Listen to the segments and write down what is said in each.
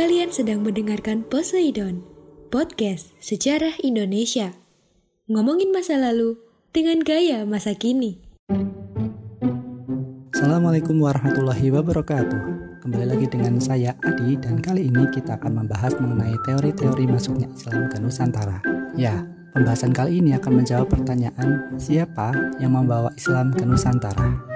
Kalian sedang mendengarkan Poseidon, podcast sejarah Indonesia. Ngomongin masa lalu dengan gaya masa kini. Assalamualaikum warahmatullahi wabarakatuh. Kembali lagi dengan saya Adi dan kali ini kita akan membahas mengenai teori-teori masuknya Islam ke Nusantara. Ya, pembahasan kali ini akan menjawab pertanyaan siapa yang membawa Islam ke Nusantara.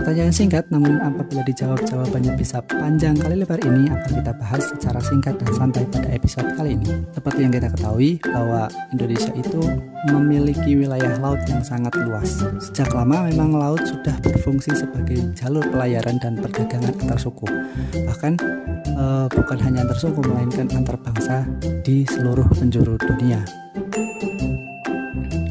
Pertanyaan singkat namun apabila dijawab jawabannya bisa panjang kali lebar ini akan kita bahas secara singkat dan santai pada episode kali ini. Seperti yang kita ketahui bahwa Indonesia itu memiliki wilayah laut yang sangat luas. Sejak lama memang laut sudah berfungsi sebagai jalur pelayaran dan perdagangan antar suku. Bahkan eh, bukan hanya antar suku melainkan antar bangsa di seluruh penjuru dunia.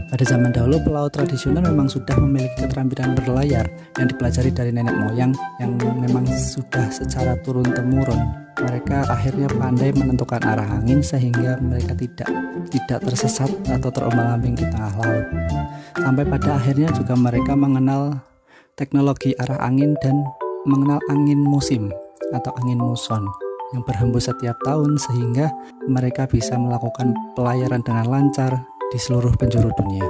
Pada zaman dahulu, pelaut tradisional memang sudah memiliki keterampilan berlayar yang dipelajari dari nenek moyang yang memang sudah secara turun-temurun. Mereka akhirnya pandai menentukan arah angin sehingga mereka tidak tidak tersesat atau terombang-ambing di tengah laut. Sampai pada akhirnya juga mereka mengenal teknologi arah angin dan mengenal angin musim atau angin muson yang berhembus setiap tahun sehingga mereka bisa melakukan pelayaran dengan lancar di seluruh penjuru dunia.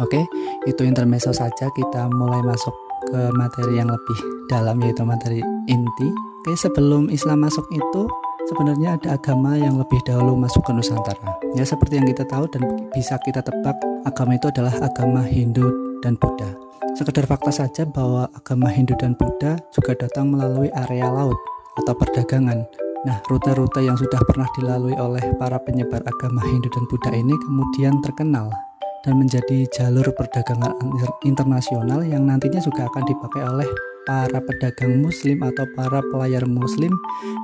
Oke, itu intermezzo saja. Kita mulai masuk ke materi yang lebih dalam yaitu materi inti. Oke, sebelum Islam masuk itu sebenarnya ada agama yang lebih dahulu masuk ke Nusantara. Ya seperti yang kita tahu dan bisa kita tebak, agama itu adalah agama Hindu dan Buddha. Sekedar fakta saja bahwa agama Hindu dan Buddha juga datang melalui area laut atau perdagangan Nah, rute-rute yang sudah pernah dilalui oleh para penyebar agama Hindu dan Buddha ini kemudian terkenal dan menjadi jalur perdagangan internasional yang nantinya juga akan dipakai oleh para pedagang muslim atau para pelayar muslim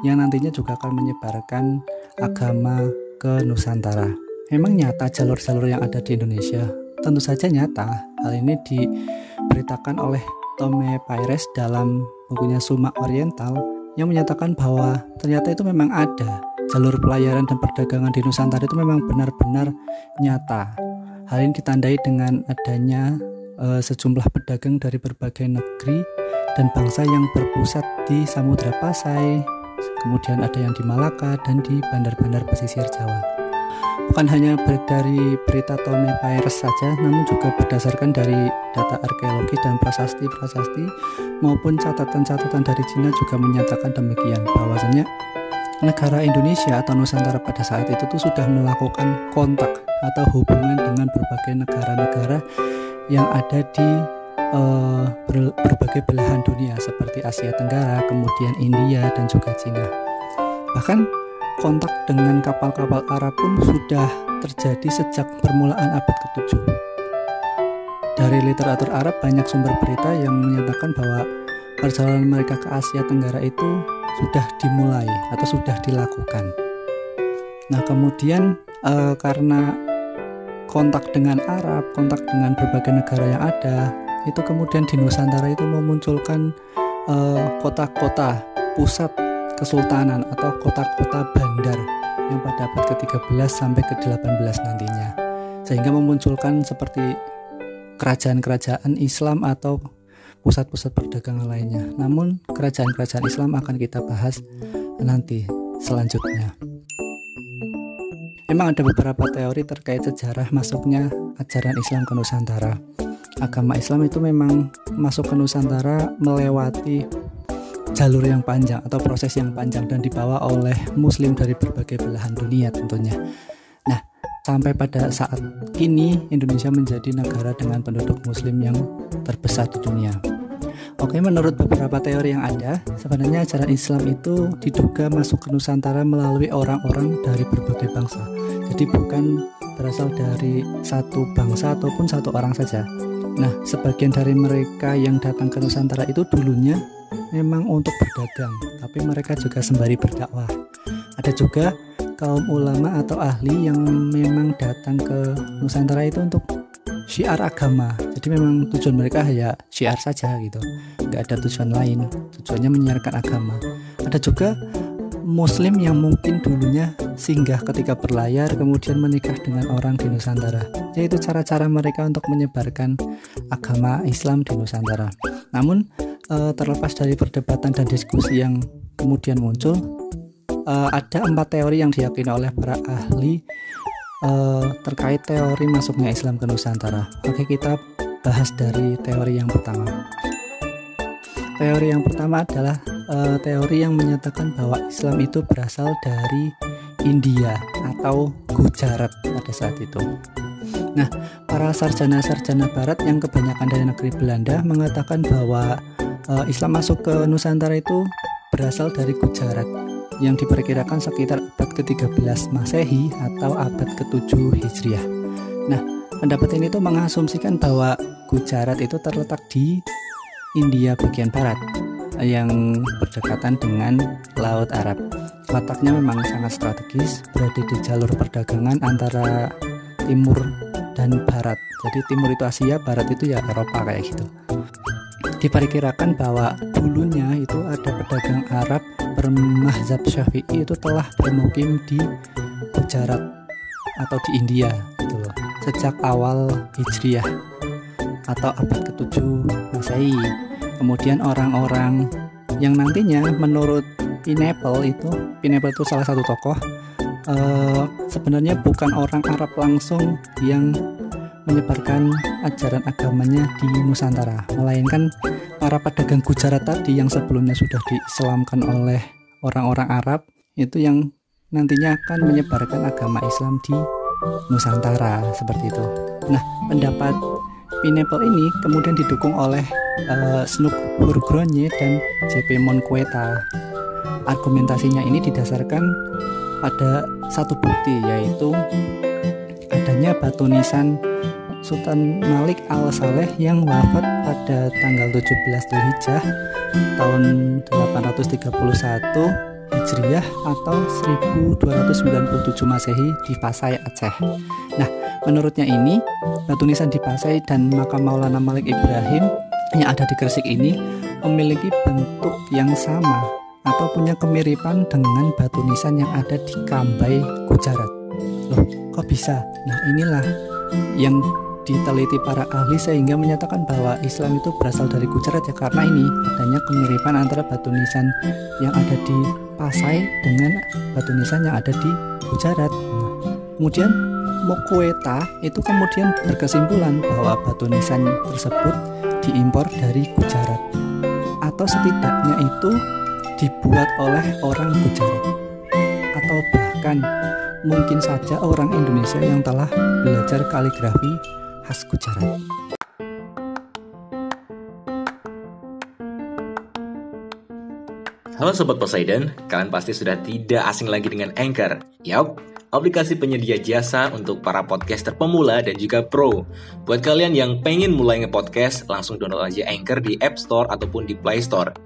yang nantinya juga akan menyebarkan agama ke Nusantara. Memang nyata jalur-jalur yang ada di Indonesia? Tentu saja nyata. Hal ini diberitakan oleh Tome Paires dalam bukunya Suma Oriental yang menyatakan bahwa ternyata itu memang ada jalur pelayaran dan perdagangan di Nusantara itu memang benar-benar nyata. Hal ini ditandai dengan adanya e, sejumlah pedagang dari berbagai negeri dan bangsa yang berpusat di Samudra Pasai, kemudian ada yang di Malaka dan di bandar-bandar pesisir Jawa. Bukan hanya dari berita Tome Paires saja, namun juga berdasarkan dari data arkeologi dan prasasti-prasasti maupun catatan-catatan dari Cina juga menyatakan demikian bahwasanya negara Indonesia atau Nusantara pada saat itu tuh sudah melakukan kontak atau hubungan dengan berbagai negara-negara yang ada di uh, ber berbagai belahan dunia seperti Asia Tenggara, kemudian India dan juga Cina. Bahkan kontak dengan kapal-kapal Arab pun sudah terjadi sejak permulaan abad ke-7. Dari literatur Arab banyak sumber berita yang menyatakan bahwa perjalanan mereka ke Asia Tenggara itu sudah dimulai atau sudah dilakukan. Nah, kemudian e, karena kontak dengan Arab, kontak dengan berbagai negara yang ada, itu kemudian di Nusantara itu memunculkan eh, kota-kota pusat kesultanan atau kota-kota bandar yang pada abad ke-13 sampai ke-18 nantinya. Sehingga memunculkan seperti kerajaan-kerajaan Islam atau pusat-pusat perdagangan lainnya. Namun kerajaan-kerajaan Islam akan kita bahas nanti selanjutnya. Memang ada beberapa teori terkait sejarah masuknya ajaran Islam ke Nusantara. Agama Islam itu memang masuk ke Nusantara melewati jalur yang panjang atau proses yang panjang dan dibawa oleh muslim dari berbagai belahan dunia tentunya. Nah, sampai pada saat kini Indonesia menjadi negara dengan penduduk muslim yang terbesar di dunia. Oke, menurut beberapa teori yang ada, sebenarnya ajaran Islam itu diduga masuk ke Nusantara melalui orang-orang dari berbagai bangsa. Jadi bukan berasal dari satu bangsa ataupun satu orang saja. Nah, sebagian dari mereka yang datang ke Nusantara itu dulunya memang untuk berdagang, tapi mereka juga sembari berdakwah. Ada juga kaum ulama atau ahli yang memang datang ke Nusantara itu untuk syiar agama. Jadi memang tujuan mereka ya syiar saja gitu, nggak ada tujuan lain. Tujuannya menyiarkan agama. Ada juga Muslim yang mungkin dulunya singgah ketika berlayar kemudian menikah dengan orang di Nusantara yaitu cara-cara mereka untuk menyebarkan agama Islam di Nusantara namun eh, terlepas dari perdebatan dan diskusi yang kemudian muncul eh, ada empat teori yang diyakini oleh para ahli eh, terkait teori masuknya Islam ke Nusantara oke kita bahas dari teori yang pertama teori yang pertama adalah uh, teori yang menyatakan bahwa Islam itu berasal dari India atau Gujarat pada saat itu. Nah, para sarjana-sarjana barat yang kebanyakan dari negeri Belanda mengatakan bahwa uh, Islam masuk ke Nusantara itu berasal dari Gujarat yang diperkirakan sekitar abad ke-13 Masehi atau abad ke-7 Hijriah. Nah, pendapat ini tuh mengasumsikan bahwa Gujarat itu terletak di India bagian barat yang berdekatan dengan Laut Arab. Letaknya memang sangat strategis, berada di jalur perdagangan antara timur dan barat. Jadi timur itu Asia, barat itu ya Eropa kayak gitu. Diperkirakan bahwa dulunya itu ada pedagang Arab bermahzab Syafi'i itu telah bermukim di Gujarat atau di India gitu loh. Sejak awal Hijriah atau abad ke-7 Masehi kemudian orang-orang yang nantinya menurut Pineapple itu Pineapple itu salah satu tokoh uh, sebenarnya bukan orang Arab langsung yang menyebarkan ajaran agamanya di Nusantara melainkan para pedagang Gujarat tadi yang sebelumnya sudah diislamkan oleh orang-orang Arab itu yang nantinya akan menyebarkan agama Islam di Nusantara seperti itu. Nah, pendapat Pineapple ini kemudian didukung oleh uh, Snook Burgronye dan JP Monqueta. Argumentasinya ini didasarkan pada satu bukti yaitu adanya batu nisan Sultan Malik Al Saleh yang wafat pada tanggal 17 Dzulhijjah tahun 831 Hijriah atau 1297 Masehi di Pasai Aceh. Nah, menurutnya ini batu nisan di Pasai dan makam Maulana Malik Ibrahim yang ada di Gresik ini memiliki bentuk yang sama atau punya kemiripan dengan batu nisan yang ada di Kambai, Gujarat. Loh, kok bisa? Nah, inilah yang diteliti para ahli sehingga menyatakan bahwa Islam itu berasal dari Gujarat ya karena ini adanya kemiripan antara batu nisan yang ada di Pasai dengan batu nisan yang ada di Gujarat. Nah, kemudian Mokueta itu kemudian berkesimpulan bahwa batu nisan tersebut diimpor dari Gujarat atau setidaknya itu dibuat oleh orang Gujarat atau bahkan mungkin saja orang Indonesia yang telah belajar kaligrafi khas Gujarat. Halo Sobat Poseidon, kalian pasti sudah tidak asing lagi dengan Anchor. Yap, aplikasi penyedia jasa untuk para podcaster pemula dan juga pro. Buat kalian yang pengen mulai nge-podcast, langsung download aja Anchor di App Store ataupun di Play Store.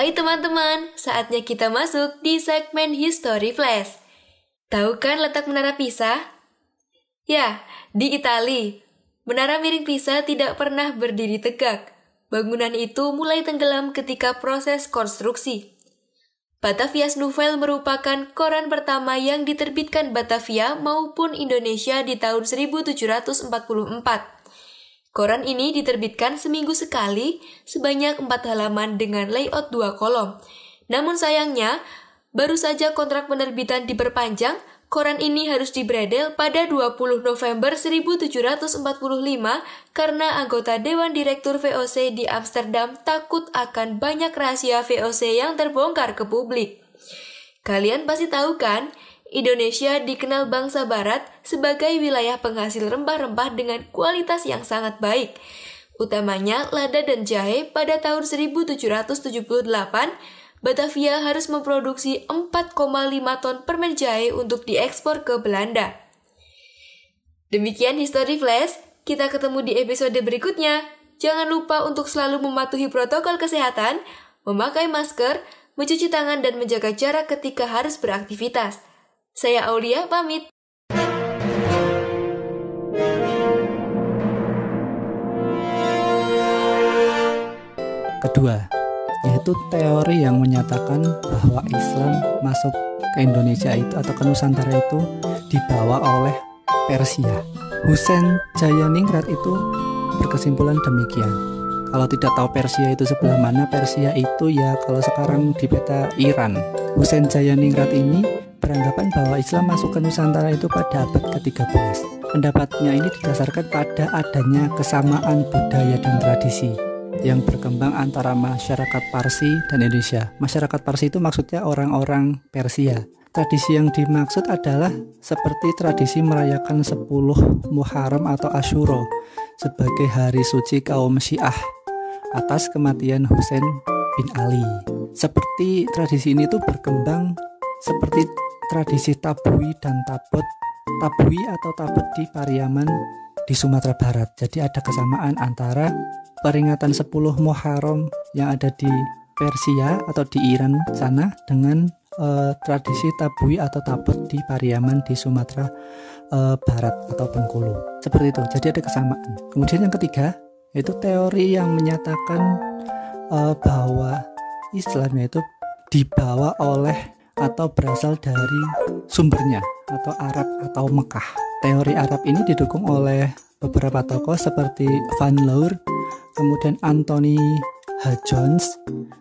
Hai teman-teman, saatnya kita masuk di segmen History Flash. Tahu kan letak Menara Pisa? Ya, di Itali. Menara miring Pisa tidak pernah berdiri tegak. Bangunan itu mulai tenggelam ketika proses konstruksi. Batavia's Nouvelle merupakan koran pertama yang diterbitkan Batavia maupun Indonesia di tahun 1744. Koran ini diterbitkan seminggu sekali sebanyak empat halaman dengan layout dua kolom. Namun sayangnya, baru saja kontrak penerbitan diperpanjang, koran ini harus dibredel pada 20 November 1745 karena anggota Dewan Direktur VOC di Amsterdam takut akan banyak rahasia VOC yang terbongkar ke publik. Kalian pasti tahu kan, Indonesia dikenal bangsa barat sebagai wilayah penghasil rempah-rempah dengan kualitas yang sangat baik. Utamanya lada dan jahe pada tahun 1778, Batavia harus memproduksi 4,5 ton permen jahe untuk diekspor ke Belanda. Demikian History Flash, kita ketemu di episode berikutnya. Jangan lupa untuk selalu mematuhi protokol kesehatan, memakai masker, mencuci tangan dan menjaga jarak ketika harus beraktivitas. Saya Aulia pamit. Kedua, yaitu teori yang menyatakan bahwa Islam masuk ke Indonesia itu atau ke Nusantara itu dibawa oleh Persia. Husain Jayaningrat itu berkesimpulan demikian. Kalau tidak tahu Persia itu sebelah mana, Persia itu ya kalau sekarang di peta Iran. Husain Jayaningrat ini beranggapan bahwa Islam masuk ke Nusantara itu pada abad ke-13. Pendapatnya ini didasarkan pada adanya kesamaan budaya dan tradisi yang berkembang antara masyarakat Parsi dan Indonesia. Masyarakat Parsi itu maksudnya orang-orang Persia. Tradisi yang dimaksud adalah seperti tradisi merayakan 10 Muharram atau Ashuro sebagai hari suci kaum Syiah atas kematian Husain bin Ali. Seperti tradisi ini tuh berkembang seperti tradisi tabui dan tabut. Tabui atau tabut di Pariaman di Sumatera Barat. Jadi ada kesamaan antara peringatan 10 Muharram yang ada di Persia atau di Iran sana dengan uh, tradisi tabui atau tabut di Pariaman di Sumatera uh, Barat atau Bengkulu. Seperti itu. Jadi ada kesamaan. Kemudian yang ketiga yaitu teori yang menyatakan uh, bahwa Islam itu dibawa oleh atau berasal dari sumbernya atau Arab atau Mekah. Teori Arab ini didukung oleh beberapa tokoh seperti Van Leur, kemudian Anthony H. Jones,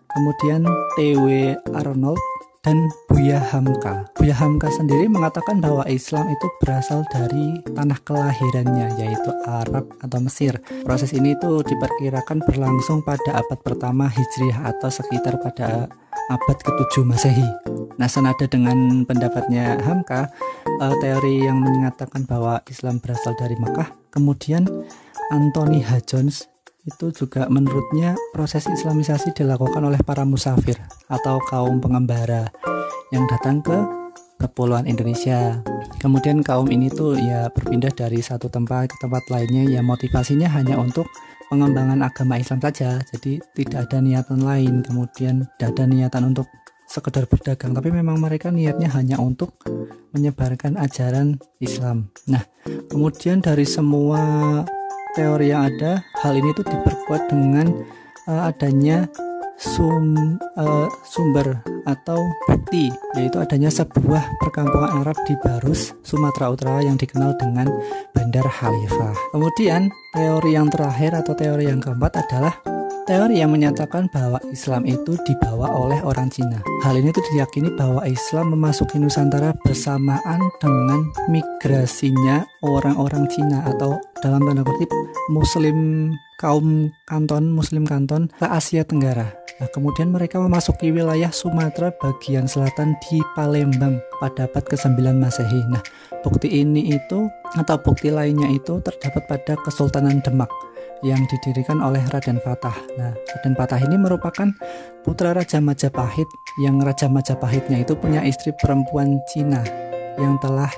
kemudian T.W. Arnold, dan Buya Hamka. Buya Hamka sendiri mengatakan bahwa Islam itu berasal dari tanah kelahirannya yaitu Arab atau Mesir. Proses ini itu diperkirakan berlangsung pada abad pertama Hijriah atau sekitar pada abad ke-7 Masehi. Nah, senada dengan pendapatnya Hamka, uh, teori yang mengatakan bahwa Islam berasal dari Mekah, kemudian Anthony H. Jones itu juga menurutnya proses islamisasi dilakukan oleh para musafir atau kaum pengembara yang datang ke kepulauan Indonesia. Kemudian kaum ini tuh ya berpindah dari satu tempat ke tempat lainnya ya motivasinya hanya untuk pengembangan agama Islam saja. Jadi tidak ada niatan lain. Kemudian tidak ada niatan untuk sekedar berdagang, tapi memang mereka niatnya hanya untuk menyebarkan ajaran Islam. Nah, kemudian dari semua teori yang ada hal ini tuh diperkuat dengan uh, adanya sum, uh, sumber atau bukti yaitu adanya sebuah perkampungan Arab di Barus, Sumatera Utara yang dikenal dengan Bandar Khalifah. Kemudian teori yang terakhir atau teori yang keempat adalah teori yang menyatakan bahwa Islam itu dibawa oleh orang Cina. Hal ini tuh diyakini bahwa Islam memasuki Nusantara bersamaan dengan migrasinya orang-orang Cina atau dalam tanda kutip Muslim kaum Kanton, Muslim Kanton ke Asia Tenggara. Nah, kemudian mereka memasuki wilayah Sumatera bagian selatan di Palembang pada abad ke-9 Masehi. Nah, bukti ini itu atau bukti lainnya itu terdapat pada Kesultanan Demak yang didirikan oleh Raden Fatah. Nah, Raden Fatah ini merupakan putra Raja Majapahit yang Raja Majapahitnya itu punya istri perempuan Cina yang telah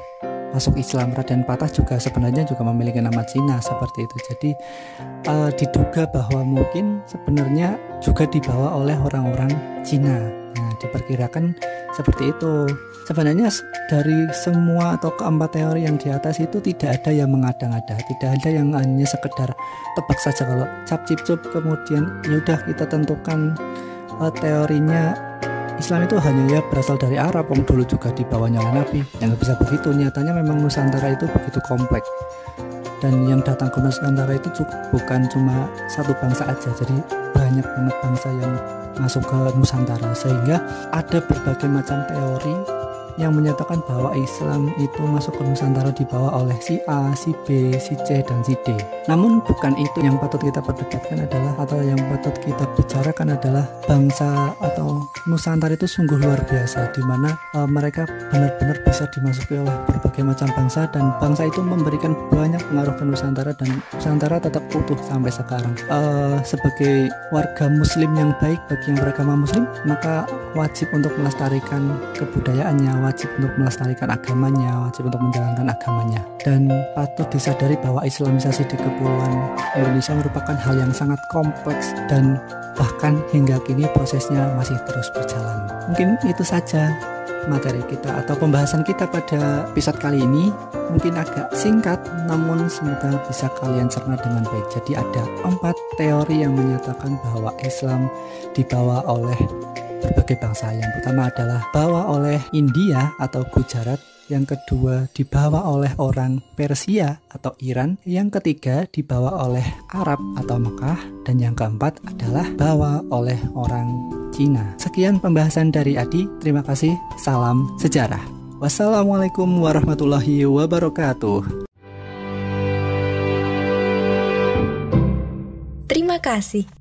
masuk Islam. Raden Fatah juga sebenarnya juga memiliki nama Cina seperti itu. Jadi uh, diduga bahwa mungkin sebenarnya juga dibawa oleh orang-orang Cina. Nah, diperkirakan seperti itu. Sebenarnya dari semua atau keempat teori yang di atas itu tidak ada yang mengada-ngada, tidak ada yang hanya sekedar tebak saja kalau cap cip cup kemudian yaudah kita tentukan uh, teorinya Islam itu hanya ya berasal dari Arab, om dulu juga dibawanya oleh Nabi. Yang bisa begitu, nyatanya memang Nusantara itu begitu kompleks. Dan yang datang ke Nusantara itu bukan cuma satu bangsa aja, jadi banyak banget bangsa yang masuk ke Nusantara sehingga ada berbagai macam teori yang menyatakan bahwa Islam itu masuk ke Nusantara dibawa oleh si A, si B, si C, dan si D. Namun bukan itu yang patut kita perdebatkan adalah atau yang patut kita bicarakan adalah bangsa atau Nusantara itu sungguh luar biasa di mana uh, mereka benar-benar bisa dimasuki oleh berbagai macam bangsa dan bangsa itu memberikan banyak pengaruh ke Nusantara dan Nusantara tetap utuh sampai sekarang. Uh, sebagai warga Muslim yang baik bagi yang beragama Muslim, maka wajib untuk melestarikan kebudayaannya, wajib untuk melestarikan agamanya, wajib untuk menjalankan agamanya. Dan patut disadari bahwa Islamisasi di Kepulauan Indonesia merupakan hal yang sangat kompleks dan bahkan hingga kini prosesnya masih terus berjalan. Mungkin itu saja materi kita atau pembahasan kita pada episode kali ini mungkin agak singkat namun semoga bisa kalian cerna dengan baik jadi ada empat teori yang menyatakan bahwa Islam dibawa oleh berbagai bangsa. Yang pertama adalah bawa oleh India atau Gujarat, yang kedua dibawa oleh orang Persia atau Iran, yang ketiga dibawa oleh Arab atau Mekah, dan yang keempat adalah bawa oleh orang Cina. Sekian pembahasan dari Adi. Terima kasih. Salam sejarah. Wassalamualaikum warahmatullahi wabarakatuh. Terima kasih.